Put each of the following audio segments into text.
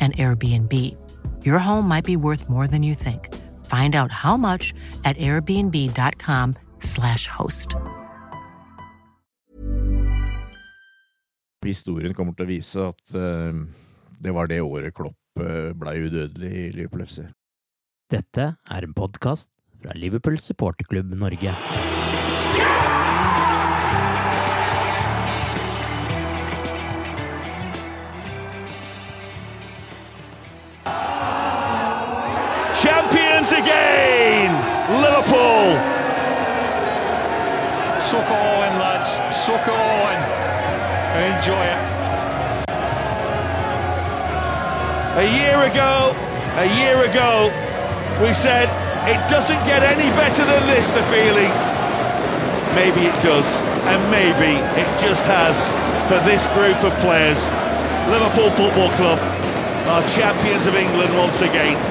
an Airbnb. Your home might be worth more than you think. Find out how much at airbnb.com/slash host. Historien kommer til å vise at uh, det var det året Klopp uh, ble udødelig i Liverpool FC. Dette er en podkast fra Liverpool supporterklubb Norge. Again! Liverpool! Suck it all in, lads. Suck it all in. Enjoy it. A year ago, a year ago, we said it doesn't get any better than this, the feeling. Maybe it does, and maybe it just has for this group of players. Liverpool Football Club are champions of England once again.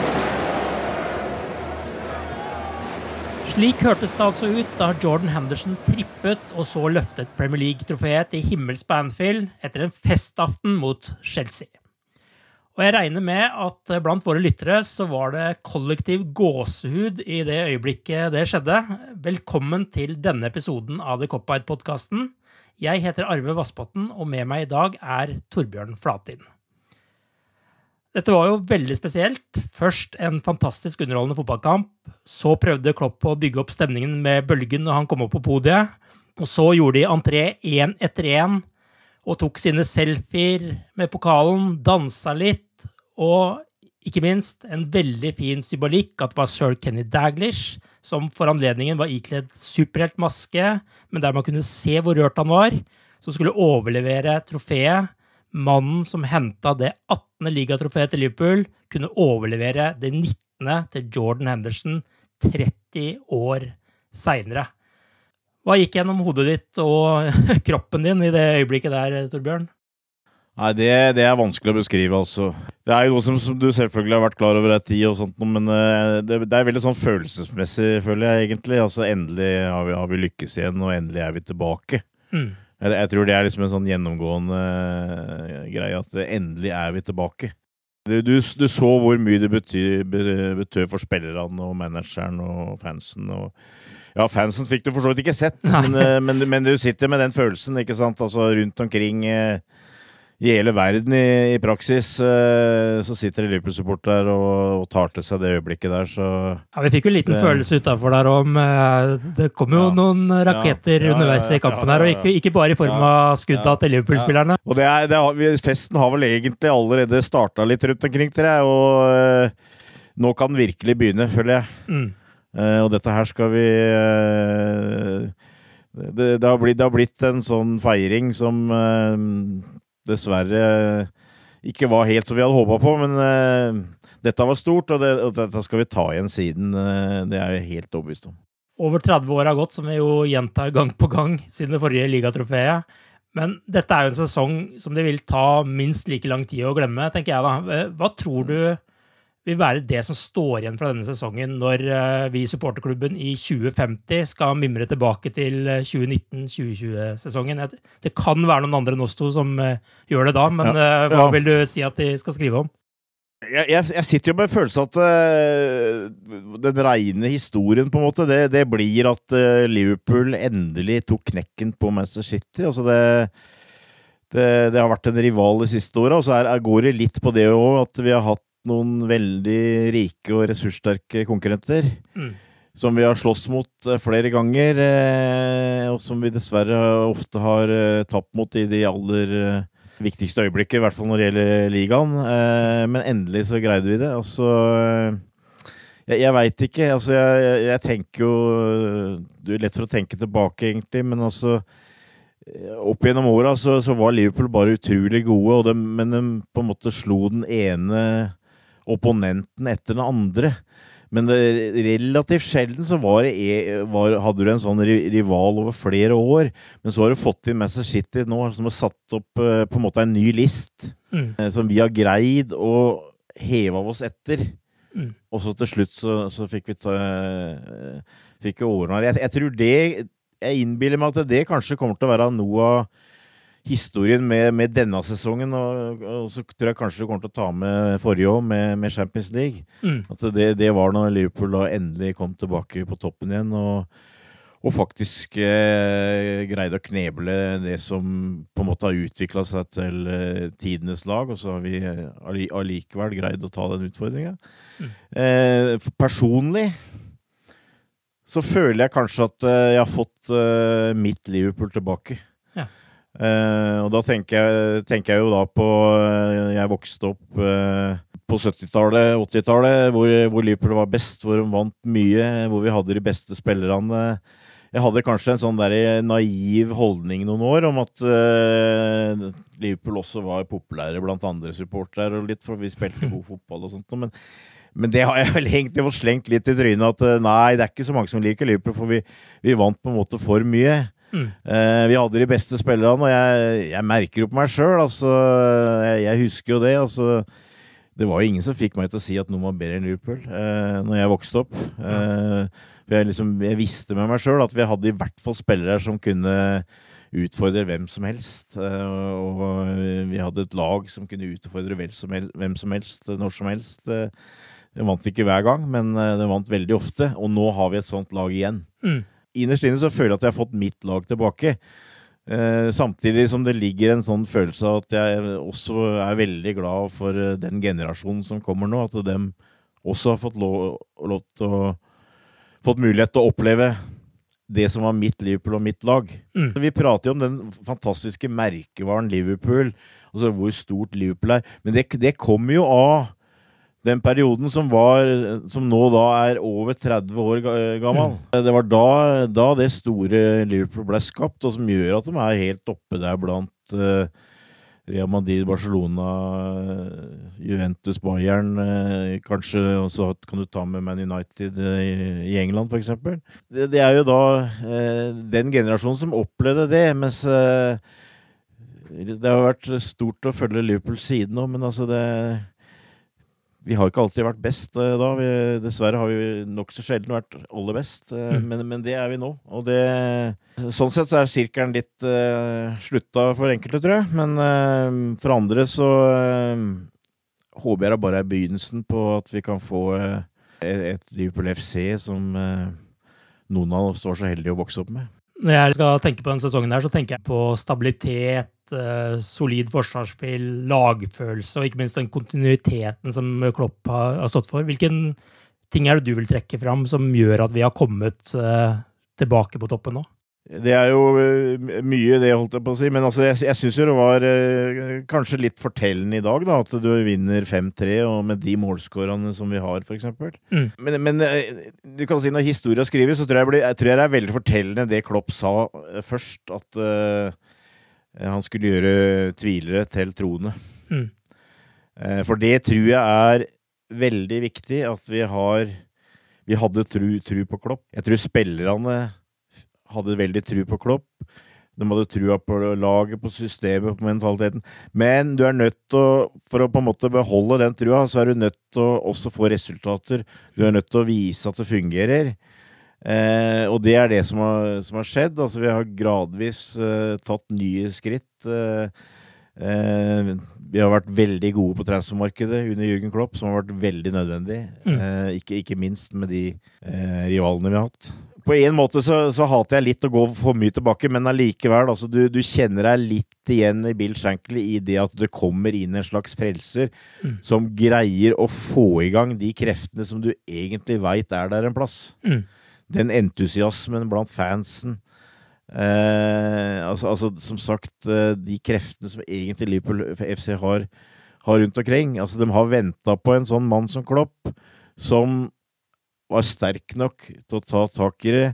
Slik hørtes det altså ut da Jordan Henderson trippet og så løftet Premier League-trofeet til himmels på Anfield etter en festaften mot Chelsea. Og jeg regner med at blant våre lyttere så var det kollektiv gåsehud i det øyeblikket det skjedde. Velkommen til denne episoden av The Cop-Out-podkasten. Jeg heter Arve Vassbotn, og med meg i dag er Torbjørn Flatin. Dette var jo veldig spesielt. Først en fantastisk underholdende fotballkamp. Så prøvde Klopp å bygge opp stemningen med bølgen når han kom opp på podiet. Og så gjorde de entré én etter én og tok sine selfier med pokalen, dansa litt, og ikke minst en veldig fin symbolikk at det var sir Kenny Daglish som for anledningen var ikledd superheltmaske, men der man kunne se hvor rørt han var, som skulle overlevere trofeet mannen som henta det 18. ligatrofeet til Liverpool, kunne overlevere det 19. til Jordan Henderson 30 år seinere. Hva gikk gjennom hodet ditt og kroppen din i det øyeblikket der, Torbjørn? Nei, det, det, er vanskelig å beskrive, altså. Det er jo noe som, som du selvfølgelig har vært klar over ei tid, og sånt, men uh, det, det, er veldig sånn følelsesmessig, føler jeg egentlig. Altså, Endelig har vi, har vi lykkes igjen, og endelig er vi tilbake. Mm. Jeg, tror det er liksom en sånn gjennomgående uh, greie, at endelig er vi tilbake. Du, du, du så hvor mye det betød for spillerne og manageren og fansen. og ja, fansen fikk du for så vidt ikke sett, men, uh, men, men, du sitter med den følelsen ikke sant, altså rundt omkring uh, i hele verden i, i praksis uh, så sitter det Liverpool-supporter og, og, tar til seg det øyeblikket der, så Ja, Vi fikk jo en liten det, følelse utafor der om uh, Det kom jo ja, noen raketter ja, ja, underveis i kampen her, og ikke, ikke, bare i form av skudda til Liverpool-spillerne. Og det er, det har, Festen har vel egentlig allerede starta litt rundt omkring, tror jeg, og uh, nå kan den virkelig begynne, føler jeg. Mm. og dette her skal vi det, det, har blitt, det, har blitt, en sånn feiring som dessverre ikke var helt som vi hadde håpa på. Men uh, dette var stort, og, det, og, dette skal vi ta igjen siden. Uh, det er jeg helt overbevist om. Over 30 år har gått, som vi jo gjentar gang på gang siden det forrige ligatrofeet. Men dette er jo en sesong som det vil ta minst like lang tid å glemme, tenker jeg da. Hva tror du vil være det som står igjen fra denne sesongen når eh, vi i supporterklubben i 2050 skal mimre tilbake til 2019-2020-sesongen. Det kan være noen andre enn oss to som eh, gjør det da, men Ja. ja. hva vil du si at de skal skrive om? Jeg, jeg, jeg sitter jo med følelsen at uh, den reine historien, på en måte, det, det blir at uh, Liverpool endelig tok knekken på Manchester City. Altså det, det, det har vært en rival de siste åra, og så er, går det litt på det òg, at vi har hatt noen veldig rike og ressurssterke konkurrenter. Mm. Som vi har slåss mot øh, flere ganger, øh, og som vi dessverre ofte har øh, tapt mot i de aller viktigste øyeblikket, i hvert fall når det gjelder ligaen. Eh, men endelig så greide vi det. Altså eh, Jeg, jeg veit ikke. Altså, jeg, jeg, jeg tenker jo Det er lett for å tenke tilbake, egentlig, men altså eh, Opp gjennom åra så, så var Liverpool bare utrolig gode, og de, men de på en måte slo den ene opponenten etter den andre. Men det, relativt sjelden så var det, e- var, hadde du en sånn rival over flere år. Men så har du fått inn Manchester City nå, som har satt opp eh, på en måte en ny list. Mm. eh, Som vi har greid å heve av oss etter. Mm. Og så til slutt så, så fikk vi ta, eh, Fikk vi ordna det. Jeg, jeg tror det Jeg innbiller meg at det kanskje kommer til å være noe av historien med, med denne sesongen. Og, og så tror jeg kanskje du kommer til å ta med forrige år, med, med Champions League. Mm. At det, det var når Liverpool da endelig kom tilbake på toppen igjen. og og faktisk eh, greide å kneble det som på en måte har utvikla seg til eh, tidenes lag. Og så har vi eh, allikevel greid å ta den utfordringa. Mm. Eh, personlig så føler jeg kanskje at eh, jeg har fått eh, mitt Liverpool tilbake. Eh, og da tenker jeg, tenker jeg jo da på eh, Jeg vokste opp eh, på 70-tallet, 80-tallet, hvor, hvor Liverpool var best, hvor de vant mye, hvor vi hadde de beste spillerne. Jeg hadde kanskje en sånn der naiv holdning noen år om at eh, Liverpool også var populære blant andre supportere, og litt for vi spilte god fotball og sånt. Men, men det har jeg vel egentlig fått slengt litt i trynet at nei, det er ikke så mange som liker Liverpool, for vi, vi vant på en måte for mye. Mm. Eh, vi hadde de beste spillerne, og jeg, jeg merker jo på meg sjøl. Altså, jeg, jeg husker jo det. Altså, det var jo ingen som fikk meg til å si at noen var bedre enn Liverpool eh, når jeg vokste opp. Eh, for jeg, liksom, jeg visste med meg sjøl at vi hadde i hvert fall spillere som kunne utfordre hvem som helst. Eh, og vi hadde et lag som kunne utfordre som helst, hvem som helst, når som helst. Eh, Det vant ikke hver gang, men eh, det vant veldig ofte. Og nå har vi et sånt lag igjen. Mm. Innerst inne så føler jeg at jeg har fått mitt lag tilbake. Eh, samtidig som det ligger en sånn følelse av at jeg også er veldig glad for eh, den generasjonen som kommer nå. At de også har fått lov, lov til å Fått mulighet til å oppleve det som var mitt Liverpool og mitt lag. Mm. Vi prater jo om den fantastiske merkevaren Liverpool, altså hvor stort Liverpool er. Men det, det kommer jo av den perioden som var Som nå da er over 30 år ga- gammel. Det var da, da det store Liverpool ble skapt, og som gjør at de er helt oppe der blant uh, Real Madrid, Barcelona, Juventus, Bayern. uh, Kanskje også kan du ta med Man United uh, i, i England, f.eks. Det, det er jo da den generasjonen som opplevde det, mens det har vært stort å følge Liverpool siden nå, men altså det Vi har ikke alltid vært best eh, da. Vi, dessverre har vi nokså sjelden vært aller best, eh, Mm. men, men det er vi nå. Og det Sånn sett så er sirkelen litt uh, slutta for enkelte, tror jeg. Men uh, for andre så uh, håper jeg det bare er begynnelsen på at vi kan få uh, et, Liverpool FC som eh, noen av oss var så heldige å vokse opp med. Når jeg skal tenke på denne sesongen, her, så tenker jeg på stabilitet, eh, solid forsvarsspill, lagfølelse og ikke minst den kontinuiteten som Klopp har, har stått for. Hvilken ting er det du vil trekke fram som gjør at vi har kommet uh, tilbake på toppen nå? Det er jo eh, mye, det, holdt jeg på å si. Men altså, jeg, jeg syns jo det var eh, kanskje litt fortellende i dag, da. At du vinner 5-3, og med de målskårene som vi har, f.eks. Mm. Men, men du kan si når historia skrives, så tror jeg, jeg tror jeg det er veldig fortellende det Klopp sa først. At eh, han skulle gjøre tvilere til troende. Mm. Eh, for det tror jeg er veldig viktig at vi har Vi hadde tru, tru på Klopp. Jeg tror spillerne hadde veldig tru på Klopp. De hadde trua på laget, på systemet, på mentaliteten. Men du er nødt til å, for å på en måte beholde den trua, så er du nødt til å også få resultater. Du er nødt til å vise at det fungerer. Eh, og det er det som har, som har skjedd. Altså, vi har gradvis eh, tatt nye skritt. Eh, eh vi har vært veldig gode på transfermarkedet under Jürgen Klopp, som har vært veldig nødvendig. Mm. Eh, ikke, ikke, minst med de eh, rivalene vi har hatt på en måte så, så, hater jeg litt å gå for mye tilbake, men allikevel. Altså, du, du, kjenner deg litt igjen i Bill Shankly i det at det kommer inn en slags frelser mm. som greier å få i gang de kreftene som du egentlig veit er der en plass. Mm. Den entusiasmen blant fansen. Eh, altså, altså, som sagt, eh, de kreftene som egentlig Liverpool FC har, har rundt omkring. Altså, de har venta på en sånn mann som Klopp, som var sterk nok til å ta tak i det,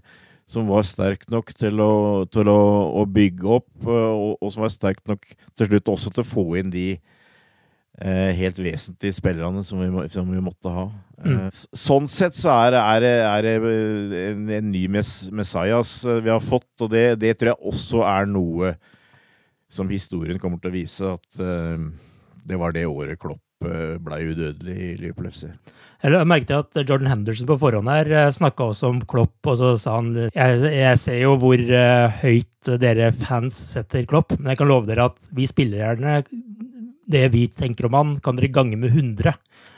som var sterk nok til å, til å, å bygge opp, eh, og, og, som var sterk nok til slutt også til å få inn de helt vesentlige spillerne som vi, som vi måtte ha. Mm. Eh, sånn sett så er, er, er det en, en, ny mess, Messias eh, vi har fått, og det, det, tror jeg også er noe som historien kommer til å vise, at eh, det var det året Klopp Eh, ble udødelig i Liverpool FC. Jeg merket at Jordan Henderson på forhånd her eh, snakka også om Klopp, og så sa han jeg, jeg ser jo hvor uh, høyt dere fans setter Klopp, men jeg kan love dere at vi spillerne, det vi tenker om han, kan dere gange med 100.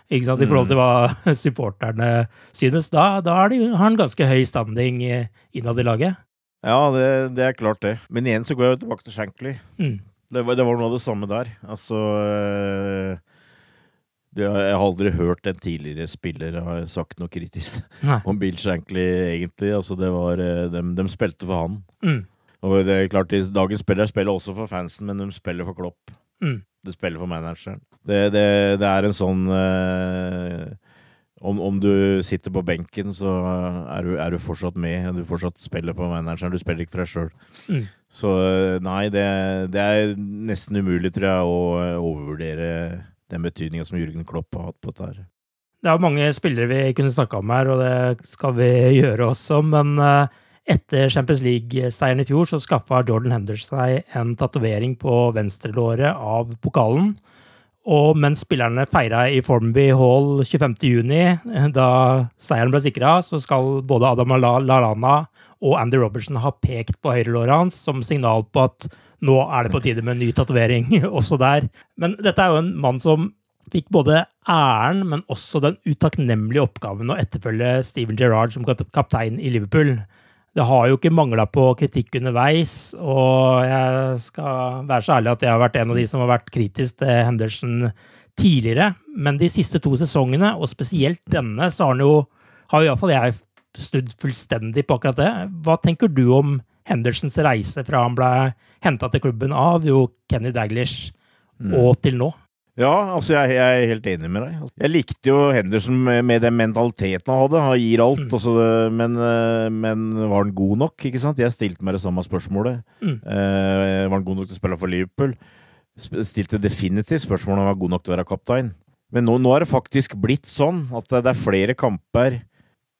Ikke sant? I forhold til hva supporterne synes. Da, da har, han ganske høy standing innad i laget. Ja, det, det, er klart det. Men igjen så går jeg tilbake til Shankly. Mm. Det, var, det, var, noe av det samme der. Altså jeg har aldri hørt en tidligere spiller ha sagt noe kritisk Nei. om Bill Shankly, egentlig. Altså, det var eh, De, de spilte for han. Mm. Og det er klart, Dagens spillere spiller også for fansen, men de spiller for Klopp. Mm. De spiller for manageren. Det, det, det er en sånn eh, om, om, du sitter på benken, så er du, er du, fortsatt med. Du fortsatt spiller på manageren. Du spiller ikke for deg sjøl. Mm. Så eh, nei, det, det, er nesten umulig, tror jeg, å overvurdere den betydninga som Jørgen Klopp har hatt på dette. her. Det er mange spillere vi kunne snakka om her, og det skal vi gjøre også. Men eh, etter Champions League-seieren i fjor så skaffa Jordan Henderson seg en tatovering på venstrelåret av pokalen. Og mens spillerne feira i Formby Hall 25.6, da seieren ble sikra, så skal både Adam Lallana og Andy Robertson ha pekt på høyrelåret hans som signal på at nå er det på tide med en ny tatovering også der. Men dette er jo en mann som fikk både æren, men også den utakknemlige oppgaven å etterfølge Steven Gerrard som kaptein i Liverpool. Det har jo ikke mangla på kritikk underveis, og jeg skal være så ærlig at jeg har vært en av de som har vært kritisk til Henderson tidligere. Men de siste to sesongene, og spesielt denne, så har han jo har iallfall jeg snudd fullstendig på akkurat det. Hva tenker du om Hendersons reise fra han ble henta til klubben av jo Kenny Daglish mm. og til nå. Ja, altså jeg, jeg, er helt enig med deg. Jeg likte jo Henderson med, med den mentaliteten han hadde. Han gir alt, mm. altså, men, eh, men, var han god nok? ikke sant? Jeg stilte meg det samme spørsmålet. Mm. Uh, var han god nok til å spille for Liverpool? Stilte definitivt spørsmålet om han var god nok til å være kaptein. Men nå, nå er det faktisk blitt sånn at det er flere kamper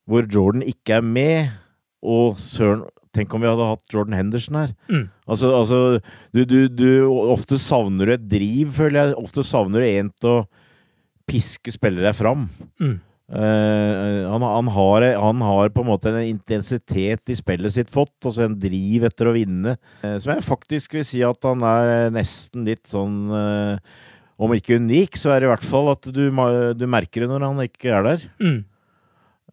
hvor Jordan ikke er med, og søren Tenk om vi hadde hatt Jordan Henderson her. Mm. Altså, altså du, du, du, Ofte savner du et driv, føler jeg. Ofte savner du en til å piske spillere fram. Mm. Uh, han, han, har, han, har, på en måte en intensitet i spillet sitt fått, altså en driv etter å vinne, uh, som jeg faktisk vil si at han er nesten litt sånn uh, Om ikke unik, så er det i hvert fall at du, du merker det når han ikke er der. Mm.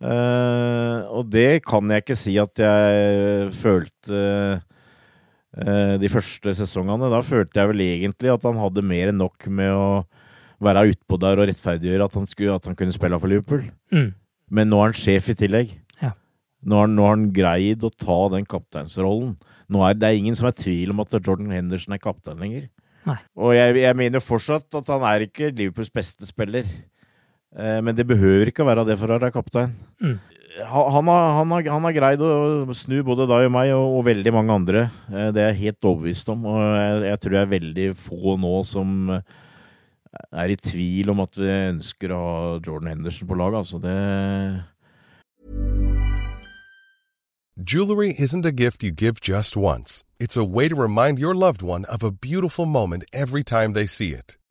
Uh, og det kan jeg ikke si at jeg følte uh, de første sesongene. Da følte jeg vel egentlig at han hadde mer enn nok med å være utpå der og rettferdiggjøre at han, skulle, at han kunne spille for Liverpool. Mm. Men nå er han sjef i tillegg. Ja. Nå, har, nå, har, han greid å ta den kapteinsrollen. Nå er Det er ingen som er i tvil om at Jordan Henderson er kaptein lenger. Nei. Og jeg, jeg mener fortsatt at han er ikke Liverpools beste spiller. Eh, men det behøver ikke å være det for å være kaptein. Mm. Han, har, han, har, han, har, greid å snu både deg og meg og, og, veldig mange andre. Eh, det er jeg helt overbevist om. Og jeg, jeg, tror det er veldig få nå som er i tvil om at vi ønsker å ha Jordan Henderson på laget. Altså det Jewelry isn't a gift you give just once. It's a way to remind your loved one of a beautiful moment every time they see it.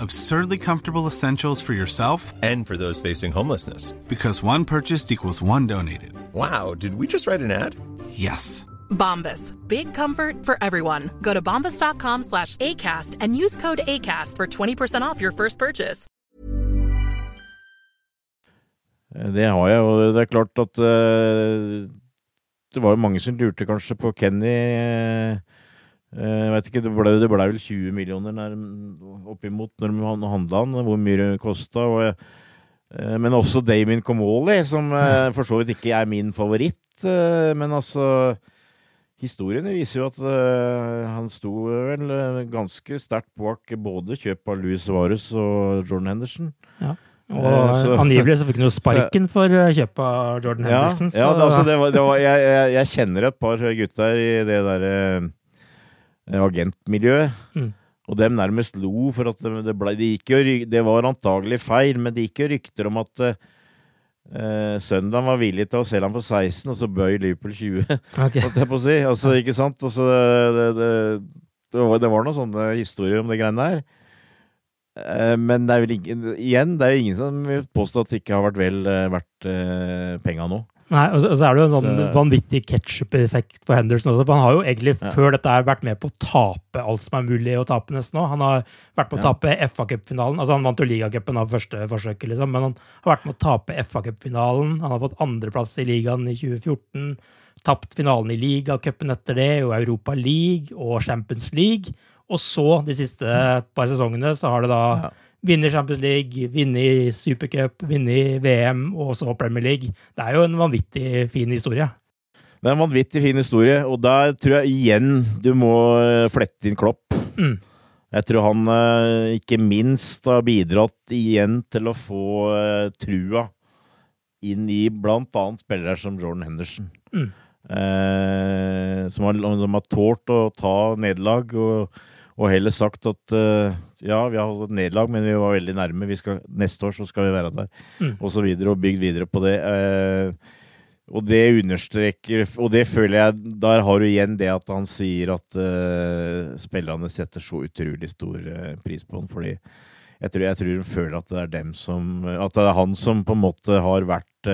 Absurdly comfortable essentials for yourself and for those facing homelessness. Because one purchased equals one donated. Wow, did we just write an ad? Yes. Bombas. Big comfort for everyone. Go to bombas.com slash ACAST and use code ACAST for 20% off your first purchase. Det har jeg, og det er klart at uh, det var jo mange som lurte kanskje på Kenny. Uh, jeg vet ikke, Det ble, det ble vel 20 millioner nær, oppimot når han handla han, hvor mye det kosta. Uh, men også Damien Comoli, som for så vidt ikke er min favoritt. men altså Historiene viser jo at han sto vel ganske sterkt bak både kjøp av Louis Suarez og Jordan Henderson. Ja. Og så, angivelig så fikk han jo sparken så, for kjøpet av Jordan ja, Henderson. Ja, det, altså, det var, det var, jeg, jeg, jeg, kjenner et par gutter i det derre agentmiljøet. Mm. Og dem nærmest lo for at det, ble det, jo, det var antagelig feil, men det gikk jo rykter om at uh, Søndag var villig til å selge ham for 16, og så bøy Liverpool 20. Okay. jeg på å si. Altså, ikke sant? Altså, det, det, det, var, det var noen sånne historier om det greiene der. Men det er vel ingen, igjen, det er jo ingen som vil påstå at det ikke har vært vel verdt uh, penga nå. Nei, og så, og så, er det jo en sånn så. vanvittig ketsjup-effekt for Henderson også. For han har jo egentlig ja. før dette her vært med på å tape alt som er mulig å tape nesten nå. Han har vært med å tape ja. FA Cup-finalen. Altså Han vant jo ligacupen av første forsøket, liksom, men han har vært med å tape FA Cup-finalen. Han har fått andreplass i ligaen i 2014. Tapt finalen i ligacupen etter det, og Europa League og Champions League. Og så, de siste par sesongene, så har det da ja. Vunnet Champions League, vunnet Supercup, vunnet VM og så Premier League. Det er jo en vanvittig fin historie. Det er en vanvittig fin historie, og der tror jeg igjen du må eh, flette inn Klopp. Mm. Jeg tror han eh, ikke minst har bidratt igjen til å få eh, trua inn i blant annet spillere som Jordan Henderson. Mm. Eh, som, har, som har tålt å ta nederlag. og og heller sagt at uh, ja, vi har hatt et nederlag, men vi var veldig nærme. Skal, neste år så skal vi være der, mm. og så videre. Og bygd videre på det. Uh, og det understreker Og det føler jeg Der har du igjen det at han sier at uh, spillerne setter så utrolig stor pris på han, fordi jeg tror, jeg tror hun føler at det er dem som At det er han som på en måte har vært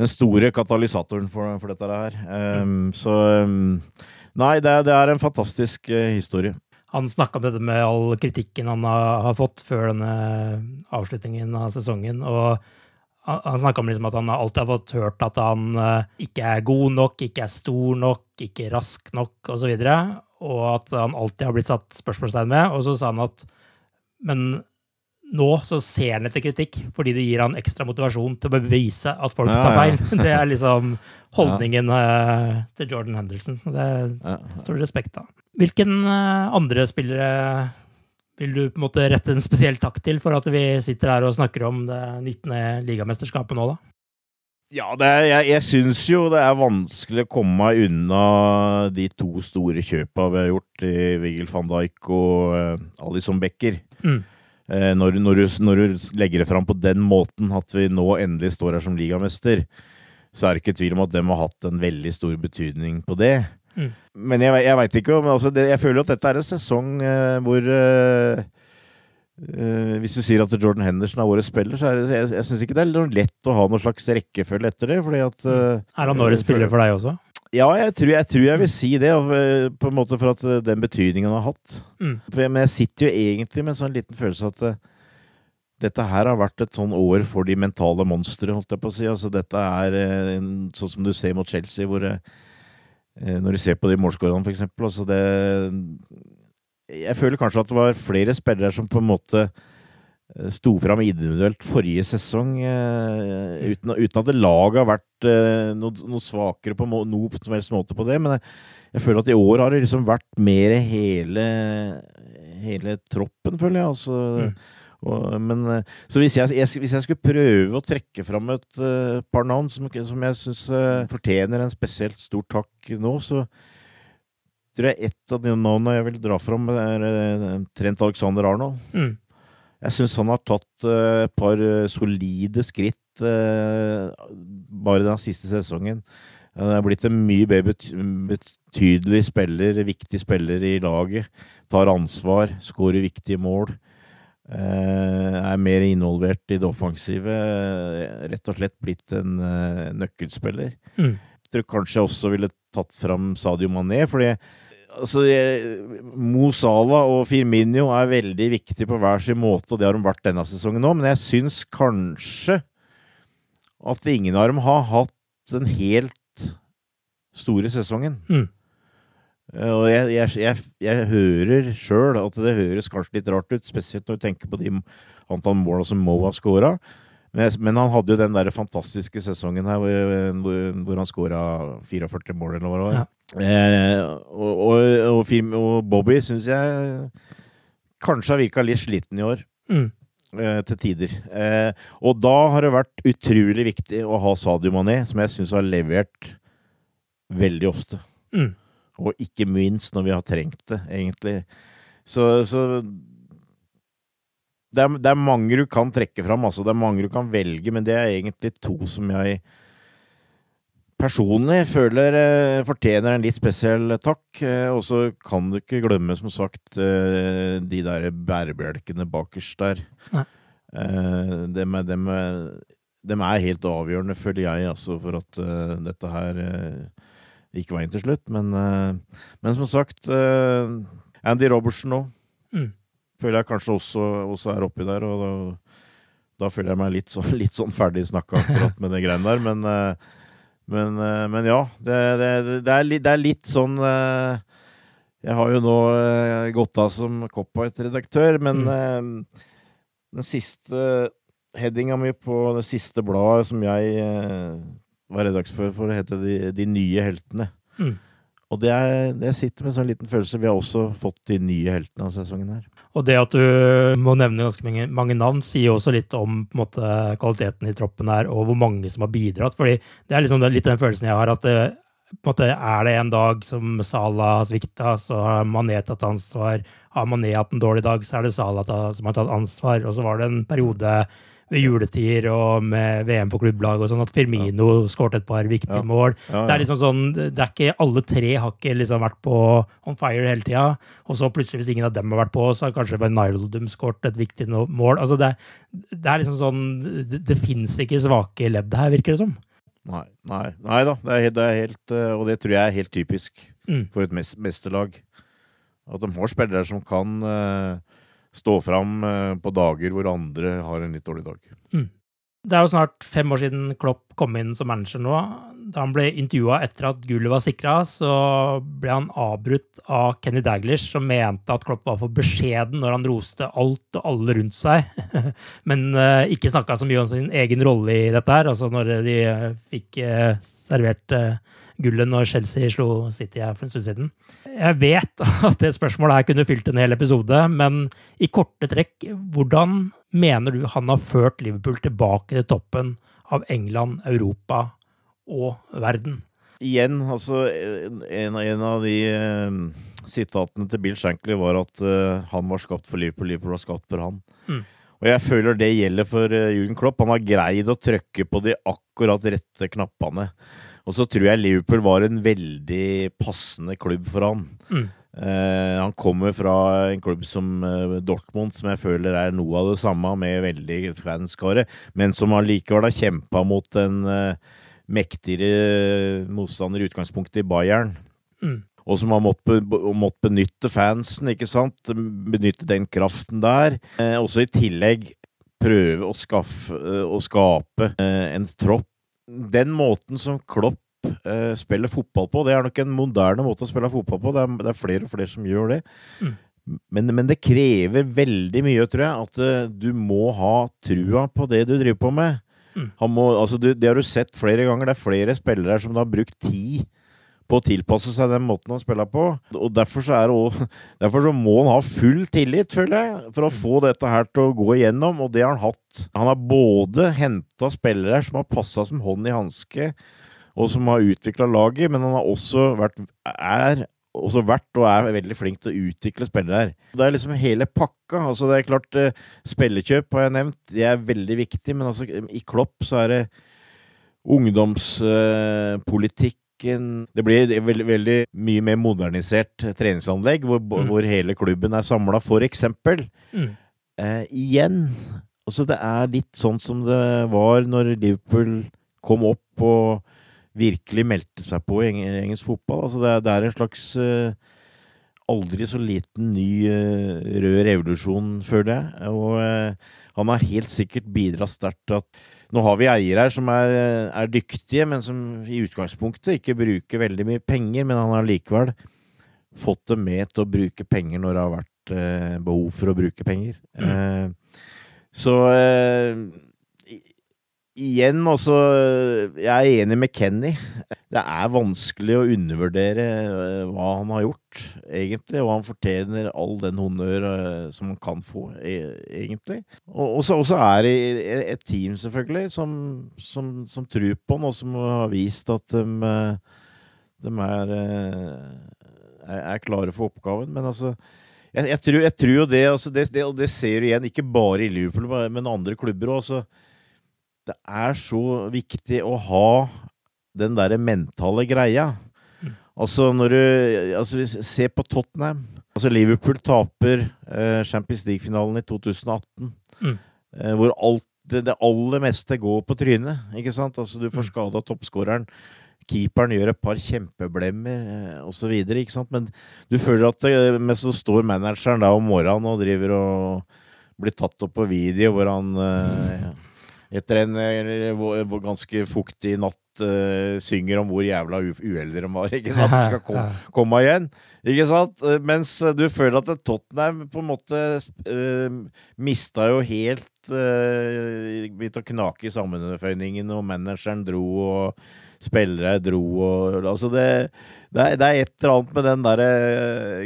den store katalysatoren for, for dette her. Um, så um, Nei, det, det, er en fantastisk historie. Han snakka om dette med all kritikken han har, fått før denne avslutningen av sesongen. og han snakka om liksom at han alltid har fått hørt at han uh, ikke er god nok, ikke er stor nok, ikke rask nok osv. Og, så og at han alltid har blitt satt spørsmålstegn med. Og så sa han at men nå så ser han etter kritikk, fordi det gir han ekstra motivasjon til å bevise at folk tar feil. Ja, ja. Det er liksom holdningen uh, til Jordan Henderson. Det står det respekt av. Hvilken uh, andre spillere vil du på en måte rette en spesiell takk til for at vi sitter her og snakker om det 19. ligamesterskapet nå, da? Ja, er, jeg, jeg syns jo det er vanskelig å komme meg unna de to store kjøpa vi har gjort, i Vigil van Dijk og uh, Alison Becker. Mm. Uh, når, når, du, når, du, legger det fram på den måten at vi nå endelig står her som ligamester, så er det ikke tvil om at de har hatt en veldig stor betydning på det. Mm. Men jeg, jeg veit ikke om altså Jeg føler at dette er en sesong uh, hvor uh, uh, Hvis du sier at Jordan Henderson er årets spiller, så er det, jeg, jeg syns ikke det er lett å ha noen slags rekkefølge etter det. Fordi at, er han årets spiller for deg også? Ja, jeg tror, jeg tror, jeg vil si det, på en måte for at den betydningen han har hatt. Mm. For, men jeg sitter jo egentlig med en sånn liten følelse at dette her har vært et sånn år for de mentale monstre, holdt jeg på å si. Altså, dette er sånn som du ser mot Chelsea, hvor Når du ser på de målskårene, for eksempel. Altså det Jeg føler kanskje at det var flere spillere som på en måte Eh, sto fram individuelt forrige sesong, uh, uten, uten, at laget har vært noe, noe, svakere på må, noe som helst måte på det. Men jeg, jeg, føler at i år har det liksom vært mer hele, hele troppen, føler jeg. Altså, mm. Og, men, uh, så hvis jeg, jeg, hvis jeg, skulle prøve å trekke fram et par navn som, som jeg syns fortjener en spesielt stor takk nå, så tror jeg ett av de navnene jeg vil dra fram, er Trent Alexander Arnold. Mm. Jeg syns han har tatt uh, et par uh, solide skritt uh, bare den siste sesongen. Han er blitt en mye mer betydelig spiller, viktig spiller i laget. Tar ansvar, skårer viktige mål. Er mer involvert i det offensive. Rett og slett blitt en nøkkelspiller. Mm. Jeg tror kanskje jeg også ville tatt fram Sadio Mané, fordi altså, Mo Salah og Firminio er veldig viktige på hver sin måte, og det har de vært denne sesongen òg, men jeg syns kanskje at ingen av dem har hatt den helt store sesongen. Mm. Eh, og jeg, jeg, jeg, jeg hører sjøl at det høres kanskje litt rart ut, spesielt når du tenker på de antall måla som Mo har scora. Men, men, han hadde jo den der fantastiske sesongen her hvor, hvor, hvor han skåra 44 mål, eller hva det var. Ja. Eh, og, og, og, og, Bobby syns jeg kanskje har virka litt sliten i år. Mm. Eh, til tider. Eh, og da har det vært utrolig viktig å ha Sadio Mané, som jeg syns har levert veldig ofte. Mm. Og ikke minst når vi har trengt det, egentlig. Så, så det er, det er, mange du kan trekke fram, altså. Det er mange du kan velge, men det er egentlig to som jeg personlig føler eh, fortjener en litt spesiell takk. Eh, og så kan du ikke glemme, som sagt, eh, de der bærebjelkene bakerst der. Eh, dem, er, dem, er, dem, er, helt avgjørende, føler jeg, altså, for at uh, dette her uh, gikk veien til slutt. Men, uh, men som sagt, Andy Robertsen nå. Mm føler jeg kanskje også, også er oppi der. Og da, da, føler jeg meg litt så, litt sånn ferdig snakka akkurat med de greiene der. Men, eh, men, eh, men ja, det, det, det, er litt, det, er litt, sånn eh, Jeg har jo nå gått av som Cop-Out-redaktør, men mm. den siste headinga mi på det siste bladet som jeg var redaktør for, å hete De, de nye heltene. Mm. Og det, er, det sitter med en sånn liten følelse. Vi har også fått de nye heltene av sesongen her. Og det at du må nevne ganske mange, mange navn, sier også litt om måte, kvaliteten i troppen her, og hvor mange som har bidratt. fordi det er liksom litt den følelsen jeg har, at det, måte, er det en dag som Salah har svikta, så har Mané tatt ansvar. Har Mané hatt en dårlig dag, så er det Salah som har tatt ansvar. Og så var det en periode ved juletider og med VM for klubblag og sånn, at Firmino ja. skåret et par viktige ja. mål. Ja, det er liksom sånn, det er ikke alle tre har ikke liksom vært på on fire hele tida. Og så plutselig, hvis ingen av dem har vært på, så har kanskje Nylodum skåret et viktig mål. Altså det, det, er liksom sånn Det, det fins ikke svake ledd her, virker det som. Nei, nei, nei da. Det er, helt- det er helt, eh, og det tror jeg er helt typisk Mm. for et mes- mesterlag. At de har spillere som kan eh, stå fram eh, på dager hvor andre har en litt dårlig dag. Det er jo snart fem år siden Klopp kom inn som manager nå. Da han ble intervjua etter at gullet var sikra, så ble han avbrutt av Kenny Daglish, som mente at Klopp var for beskjeden når han roste alt og alle rundt seg, men uh, ikke snakka så mye om sin egen rolle i dette her. Altså når de eh, fikk uh, servert eh, gullet når Chelsea slo City her for en stund siden. Jeg vet at det spørsmålet her kunne fylt en hel episode, men i korte trekk, hvordan mener du han har ført Liverpool tilbake til toppen av England, Europa og verden? Igjen, altså En, en av de eh, sitatene til Bill Shankly var at eh, han var skapt for Liverpool, Liverpool var skapt for han. Mm. Og jeg føler det gjelder for uh, Jürgen Klopp. Han har greid å trykke på de akkurat rette knappene. Og så tror jeg Liverpool var en veldig passende klubb for han. Mm. Eh, han kommer fra en klubb som eh, Dortmund, som jeg føler er noe av det samme, med veldig fanskare, men som allikevel har kjempa mot en eh, mektigere motstander i utgangspunktet i Bayern. Mm. Og som har måttet be, mått benytte fansen, ikke sant? Benytte den kraften der. Eh, også i tillegg prøve å, skaffe, eh, å skape eh, en tropp. Den måten som Klopp uh, spiller fotball på, det er nok en moderne måte å spille fotball på. Det er, det er flere og flere som gjør det. Mm. Men, men det krever veldig mye, tror jeg, at uh, du må ha trua på det du driver på med. Mm. Han må, altså, du, det har du sett flere ganger. Det er flere spillere som har brukt tid å tilpasse seg den måten han spiller på. Og derfor så, også, derfor så må han ha full tillit, føler jeg, for å få dette her til å gå igjennom, og det har han hatt. Han har både henta spillere som har passa som hånd i hanske, og som har utvikla laget, men han har også vært, er også vært og er veldig flink til å utvikle spillere her. Det er liksom hele pakka. altså Det er klart, eh, spillekjøp har jeg nevnt, det er veldig viktig, men altså i Klopp så er det ungdomspolitikk det blir veldig, veldig mye mer modernisert treningsanlegg, hvor, Mm. hvor hele klubben er samla, for eksempel. Mm. Eh, igjen Altså, det er litt sånn som det var når Liverpool kom opp og virkelig meldte seg på i engelsk fotball. Altså, det er, det er en slags eh, aldri så liten ny eh, rød revolusjon, føler jeg. Og eh, han har helt sikkert bidratt sterkt til at nå har vi eiere her som er, er, dyktige, men som i utgangspunktet ikke bruker veldig mye penger. Men han har likevel fått dem med til å bruke penger når det har vært eh, behov for å bruke penger. Mm. Eh, så eh, igjen, altså Jeg er enig med Kenny. Det er vanskelig å undervurdere eh, hva han har gjort, egentlig. Og han fortjener all den honnør eh, som han kan få, e egentlig. Og så er det et team, selvfølgelig, som, som, som tror på han, og som har vist at de, de er, er, er klare for oppgaven. Men altså jeg, jeg, tror, jeg tror jo det, altså det, det, Og det ser du igjen, ikke bare i Liverpool, men andre klubber òg. Altså, det er så viktig å ha den derre mentale greia. Altså, når du altså, Se på Tottenham. Altså, Liverpool taper eh, Champions League-finalen i 2018. Mm. Eh, hvor alt, det, det, aller meste går på trynet. Ikke sant? Altså, du får skada toppskåreren. Keeperen gjør et par kjempeblemmer eh, osv. Men du føler at det, men så står manageren da om morgenen og driver og blir tatt opp på video hvor han eh, etter en eh, ganske fuktig natt uh, synger om hvor jævla uheldige de var. ikke sant? De skal kom, komme igjen. ikke sant? Mens du føler at Tottenham på en måte uh, mista jo helt uh, Begynte å knake i sammenføyningene, og manageren dro, og spillere dro og Altså, det, det, er, det er et eller annet med den derre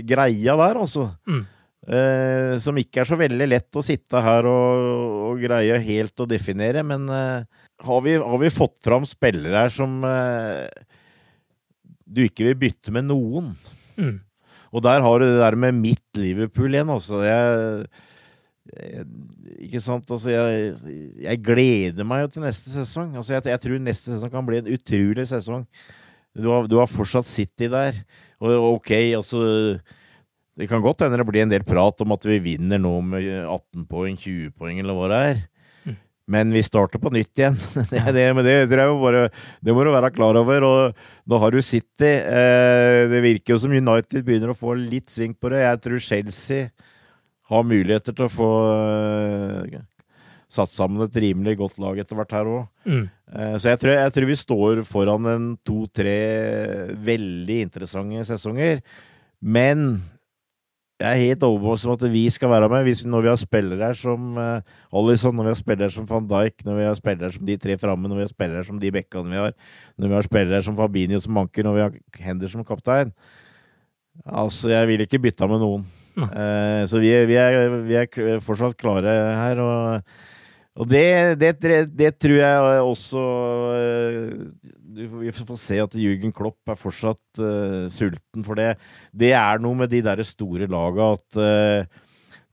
greia der, altså. Mm. Eh, som ikke er så veldig lett å sitte her og, og greie helt å definere, men eh, har, vi, har, vi, fått fram spillere her som eh, du ikke vil bytte med noen? Mm. Og der har du det der med mitt Liverpool igjen, altså. Jeg, jeg ikke sant, altså jeg, jeg, gleder meg jo til neste sesong. Altså jeg, jeg, tror neste sesong kan bli en utrolig sesong. Du har, du har fortsatt City der. Og ok, altså det kan godt hende det blir en del prat om at vi vinner nå med 18 poeng, 20 poeng, eller hva det er. Mm. Men vi starter på nytt igjen. det, det, det, må bare, det må du være klar over. Og da har du City. Eh, det virker jo som United begynner å få litt sving på det. Jeg tror Chelsea har muligheter til å få eh, satt sammen et rimelig godt lag etter hvert her òg. Mm. Eh, så jeg tror, jeg tror vi står foran en to-tre veldig interessante sesonger. Men jeg er helt overbevist om at vi skal være med hvis, når vi har spillere her som uh, Alison, når vi har spillere som van Dijk, når vi har spillere som de tre framme, når vi har spillere som de bekkene vi har, når vi har spillere som Fabinho som manker, når vi har Hender som kaptein. Altså, jeg vil ikke bytte med noen. Uh, så vi, vi, er, vi, er, fortsatt klare her. og og det, det, det, tror jeg også Vi får se at Jürgen Klopp er fortsatt uh, sulten for det. Det er noe med de der store laga at uh,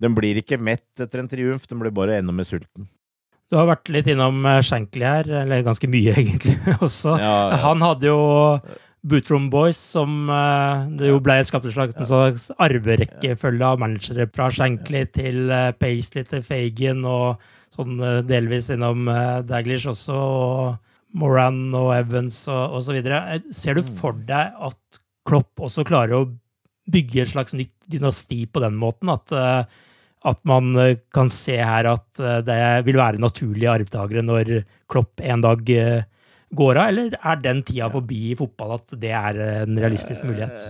den blir ikke mett etter en triumf, den blir bare enda mer sulten. Du har vært litt innom Shankly her, eller ganske mye egentlig også. Ja, ja. Han hadde jo Bootroom Boys, som det jo ble skapt en slags arverekkefølge av managere fra Shankly til Paisley til Fagan og sånn eh, delvis innom Daglish også, og Moran og Evans og osv. Eh, ser du for mm. deg at Klopp også klarer å bygge et slags nytt dynasti på den måten? At, uh, at man kan se her at det vil være naturlige arvtakere når Klopp en dag går av, eller er den tida forbi i fotball at det er en realistisk mulighet?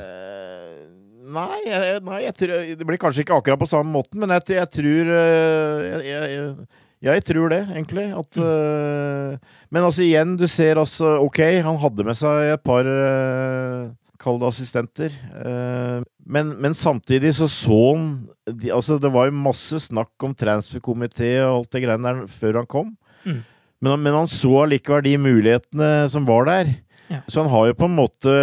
Nei, nei tror, det blir kanskje ikke akkurat på samme måten, men jeg, jeg tror jeg, jeg, jeg tror det, egentlig. At, mm. uh, men altså, igjen, du ser altså Ok, han hadde med seg et par uh, Kall det assistenter. Uh, men, men, samtidig så så han de, Altså, det var jo masse snakk om transferkomité og alt det greiene der før han kom. Mm. Men, men, han så allikevel de mulighetene som var der. Ja. Så han har jo på en måte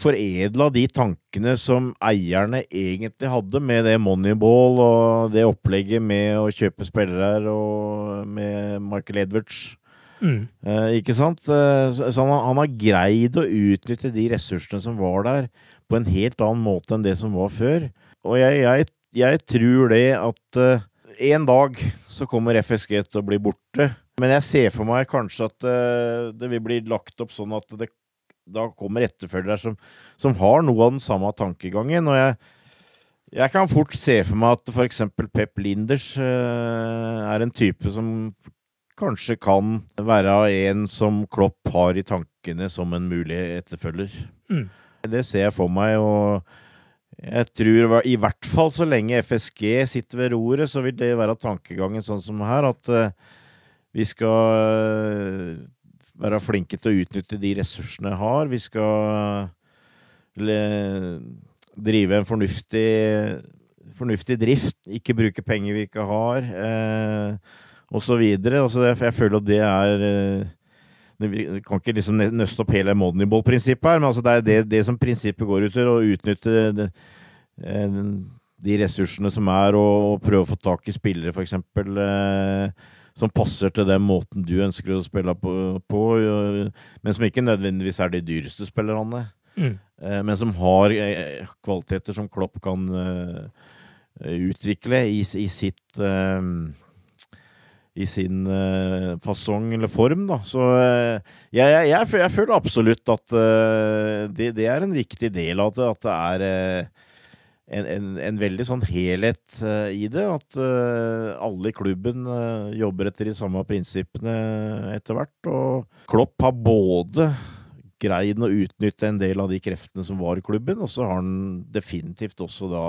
foredla de tankene som eierne egentlig hadde med det Moneyball og det opplegget med å kjøpe spillere og med Michael Edwards. Mm. Eh, ikke sant? Eh, så han, han, har greid å utnytte de ressursene som var der, på en helt annen måte enn det som var før. Og jeg, jeg, jeg tror det at eh, en dag så kommer FSG til å bli borte. Men jeg ser for meg kanskje at uh, det vil bli lagt opp sånn at det da kommer etterfølgere som, som, har noe av den samme tankegangen. Og jeg, jeg kan fort se for meg at f.eks. Pep Linders uh, er en type som kanskje kan være en som Klopp har i tankene som en mulig etterfølger. Mm. Det ser jeg for meg, og jeg tror i hvert fall så lenge FSG sitter ved roret, så vil det være tankegangen sånn som her, at uh, vi skal være flinke til å utnytte de ressursene jeg har. Vi skal drive en fornuftig, fornuftig drift, ikke bruke penger vi ikke har, eh, osv. Altså, jeg føler at det er eh, Vi kan ikke liksom nøste opp hele Moneyball-prinsippet her, men altså det er det, det, som prinsippet går ut til, å utnytte eh, de ressursene som er, og prøve å få tak i spillere, f.eks. Eh, som passer til den måten du ønsker å spille på, på men som ikke nødvendigvis er de dyreste spillerne. Mm. Eh, men som har eh, kvaliteter som Klopp kan utvikle i, i sitt i sin fasong eller form, da. Så jeg, jeg, jeg, jeg, føler absolutt at det, det, er en viktig del av det. At det er en, en, en, veldig sånn helhet uh, i det. At uh, alle i klubben uh, jobber etter de samme prinsippene etter hvert. Og Klopp har både greid å utnytte en del av de kreftene som var i klubben, og så har han definitivt også da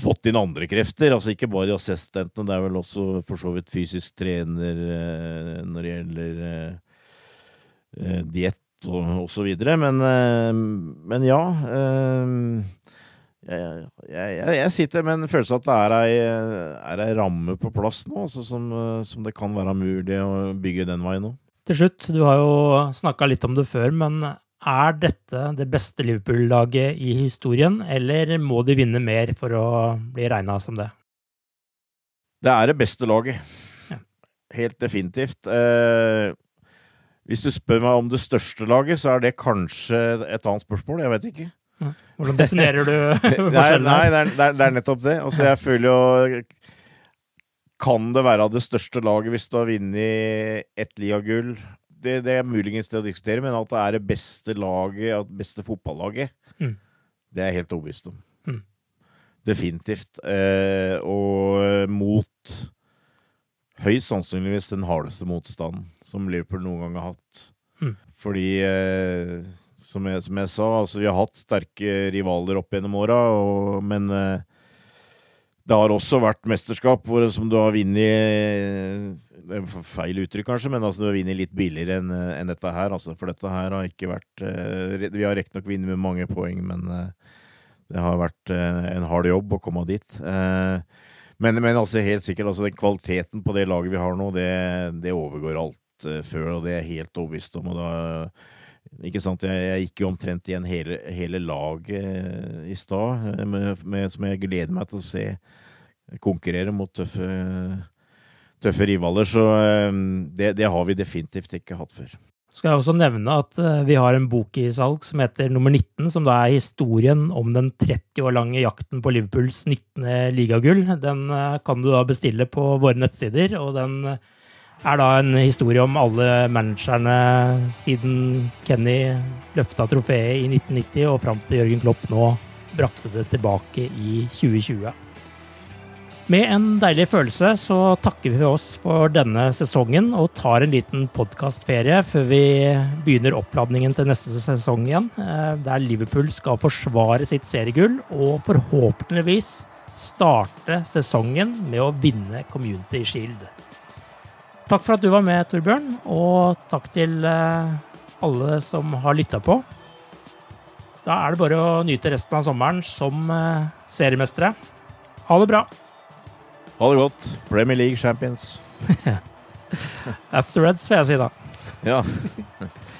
fått inn andre krefter. Altså ikke bare de assistentene, det er vel også for så vidt fysisk trener når det gjelder diett og, og så videre. Men, men ja jeg, jeg, jeg, sitter med en følelse av at det er ei, ramme på plass nå, altså som, som, det kan være mulig å bygge den veien nå. Til slutt, du har jo snakka litt om det før, men er dette det beste Liverpool-laget i historien, eller må de vinne mer for å bli regna som det? Det er det beste laget. Ja. Helt definitivt. Eh, hvis du spør meg om det største laget, så er det kanskje et annet spørsmål. Jeg vet ikke. Hvordan definerer du nei, nei, det er, det er nettopp det. Altså, jeg føler jo kan det være det største laget hvis du har vunnet ett ligagull? Det, det er muligens det å diskutere, men at det er det beste laget, det beste fotballaget, Mm. det er jeg helt overbevist om. Mm. Definitivt. Eh, og mot høyst sannsynligvis den hardeste motstanden som Liverpool noen gang har hatt. Mm. Fordi, eh, som, jeg, som jeg sa, altså vi har hatt sterke rivaler opp gjennom åra, men eh, det har også vært mesterskap hvor, som du har vunnet Det er feil uttrykk, kanskje, men altså, du har vunnet litt billigere enn en dette her. Altså, for dette her har ikke vært eh, Vi har riktignok vunnet med mange poeng, men eh, det har vært eh, en hard jobb å komme dit. Eh, men, men altså, helt sikkert, altså, den kvaliteten på det laget vi har nå, det, det overgår alt eh, før, og det er jeg helt overbevist om. og da ikke sant, Jeg, jeg gikk jo omtrent igjen hele, hele laget eh, i stad, eh, som jeg gleder meg til å se konkurrere mot tøffe, tøffe rivaler. Så eh, det, det har vi definitivt ikke hatt før. Skal jeg også nevne at vi har en bok i salg som heter Nummer 19, som da er historien om den 30 år lange jakten på Liverpools 19. ligagull. Den kan du da bestille på våre nettsider, og den er da en historie om alle managerne siden Kenny løfta trofeet i 1990 og fram til Jørgen Klopp nå brakte det tilbake i 2020. Med en deilig følelse så takker vi oss for denne sesongen og tar en liten podkastferie før vi begynner oppladningen til neste sesong igjen, eh, der Liverpool skal forsvare sitt seriegull og forhåpentligvis starte sesongen med å vinne Community Shield. Takk for at du var med, Torbjørn, og takk til eh, alle som har lytta på. Da er det bare å nyte resten av sommeren som eh, seriemestere. Ha det bra! Ha det godt. Premier League champions. The Reds, vil jeg si da. Ja.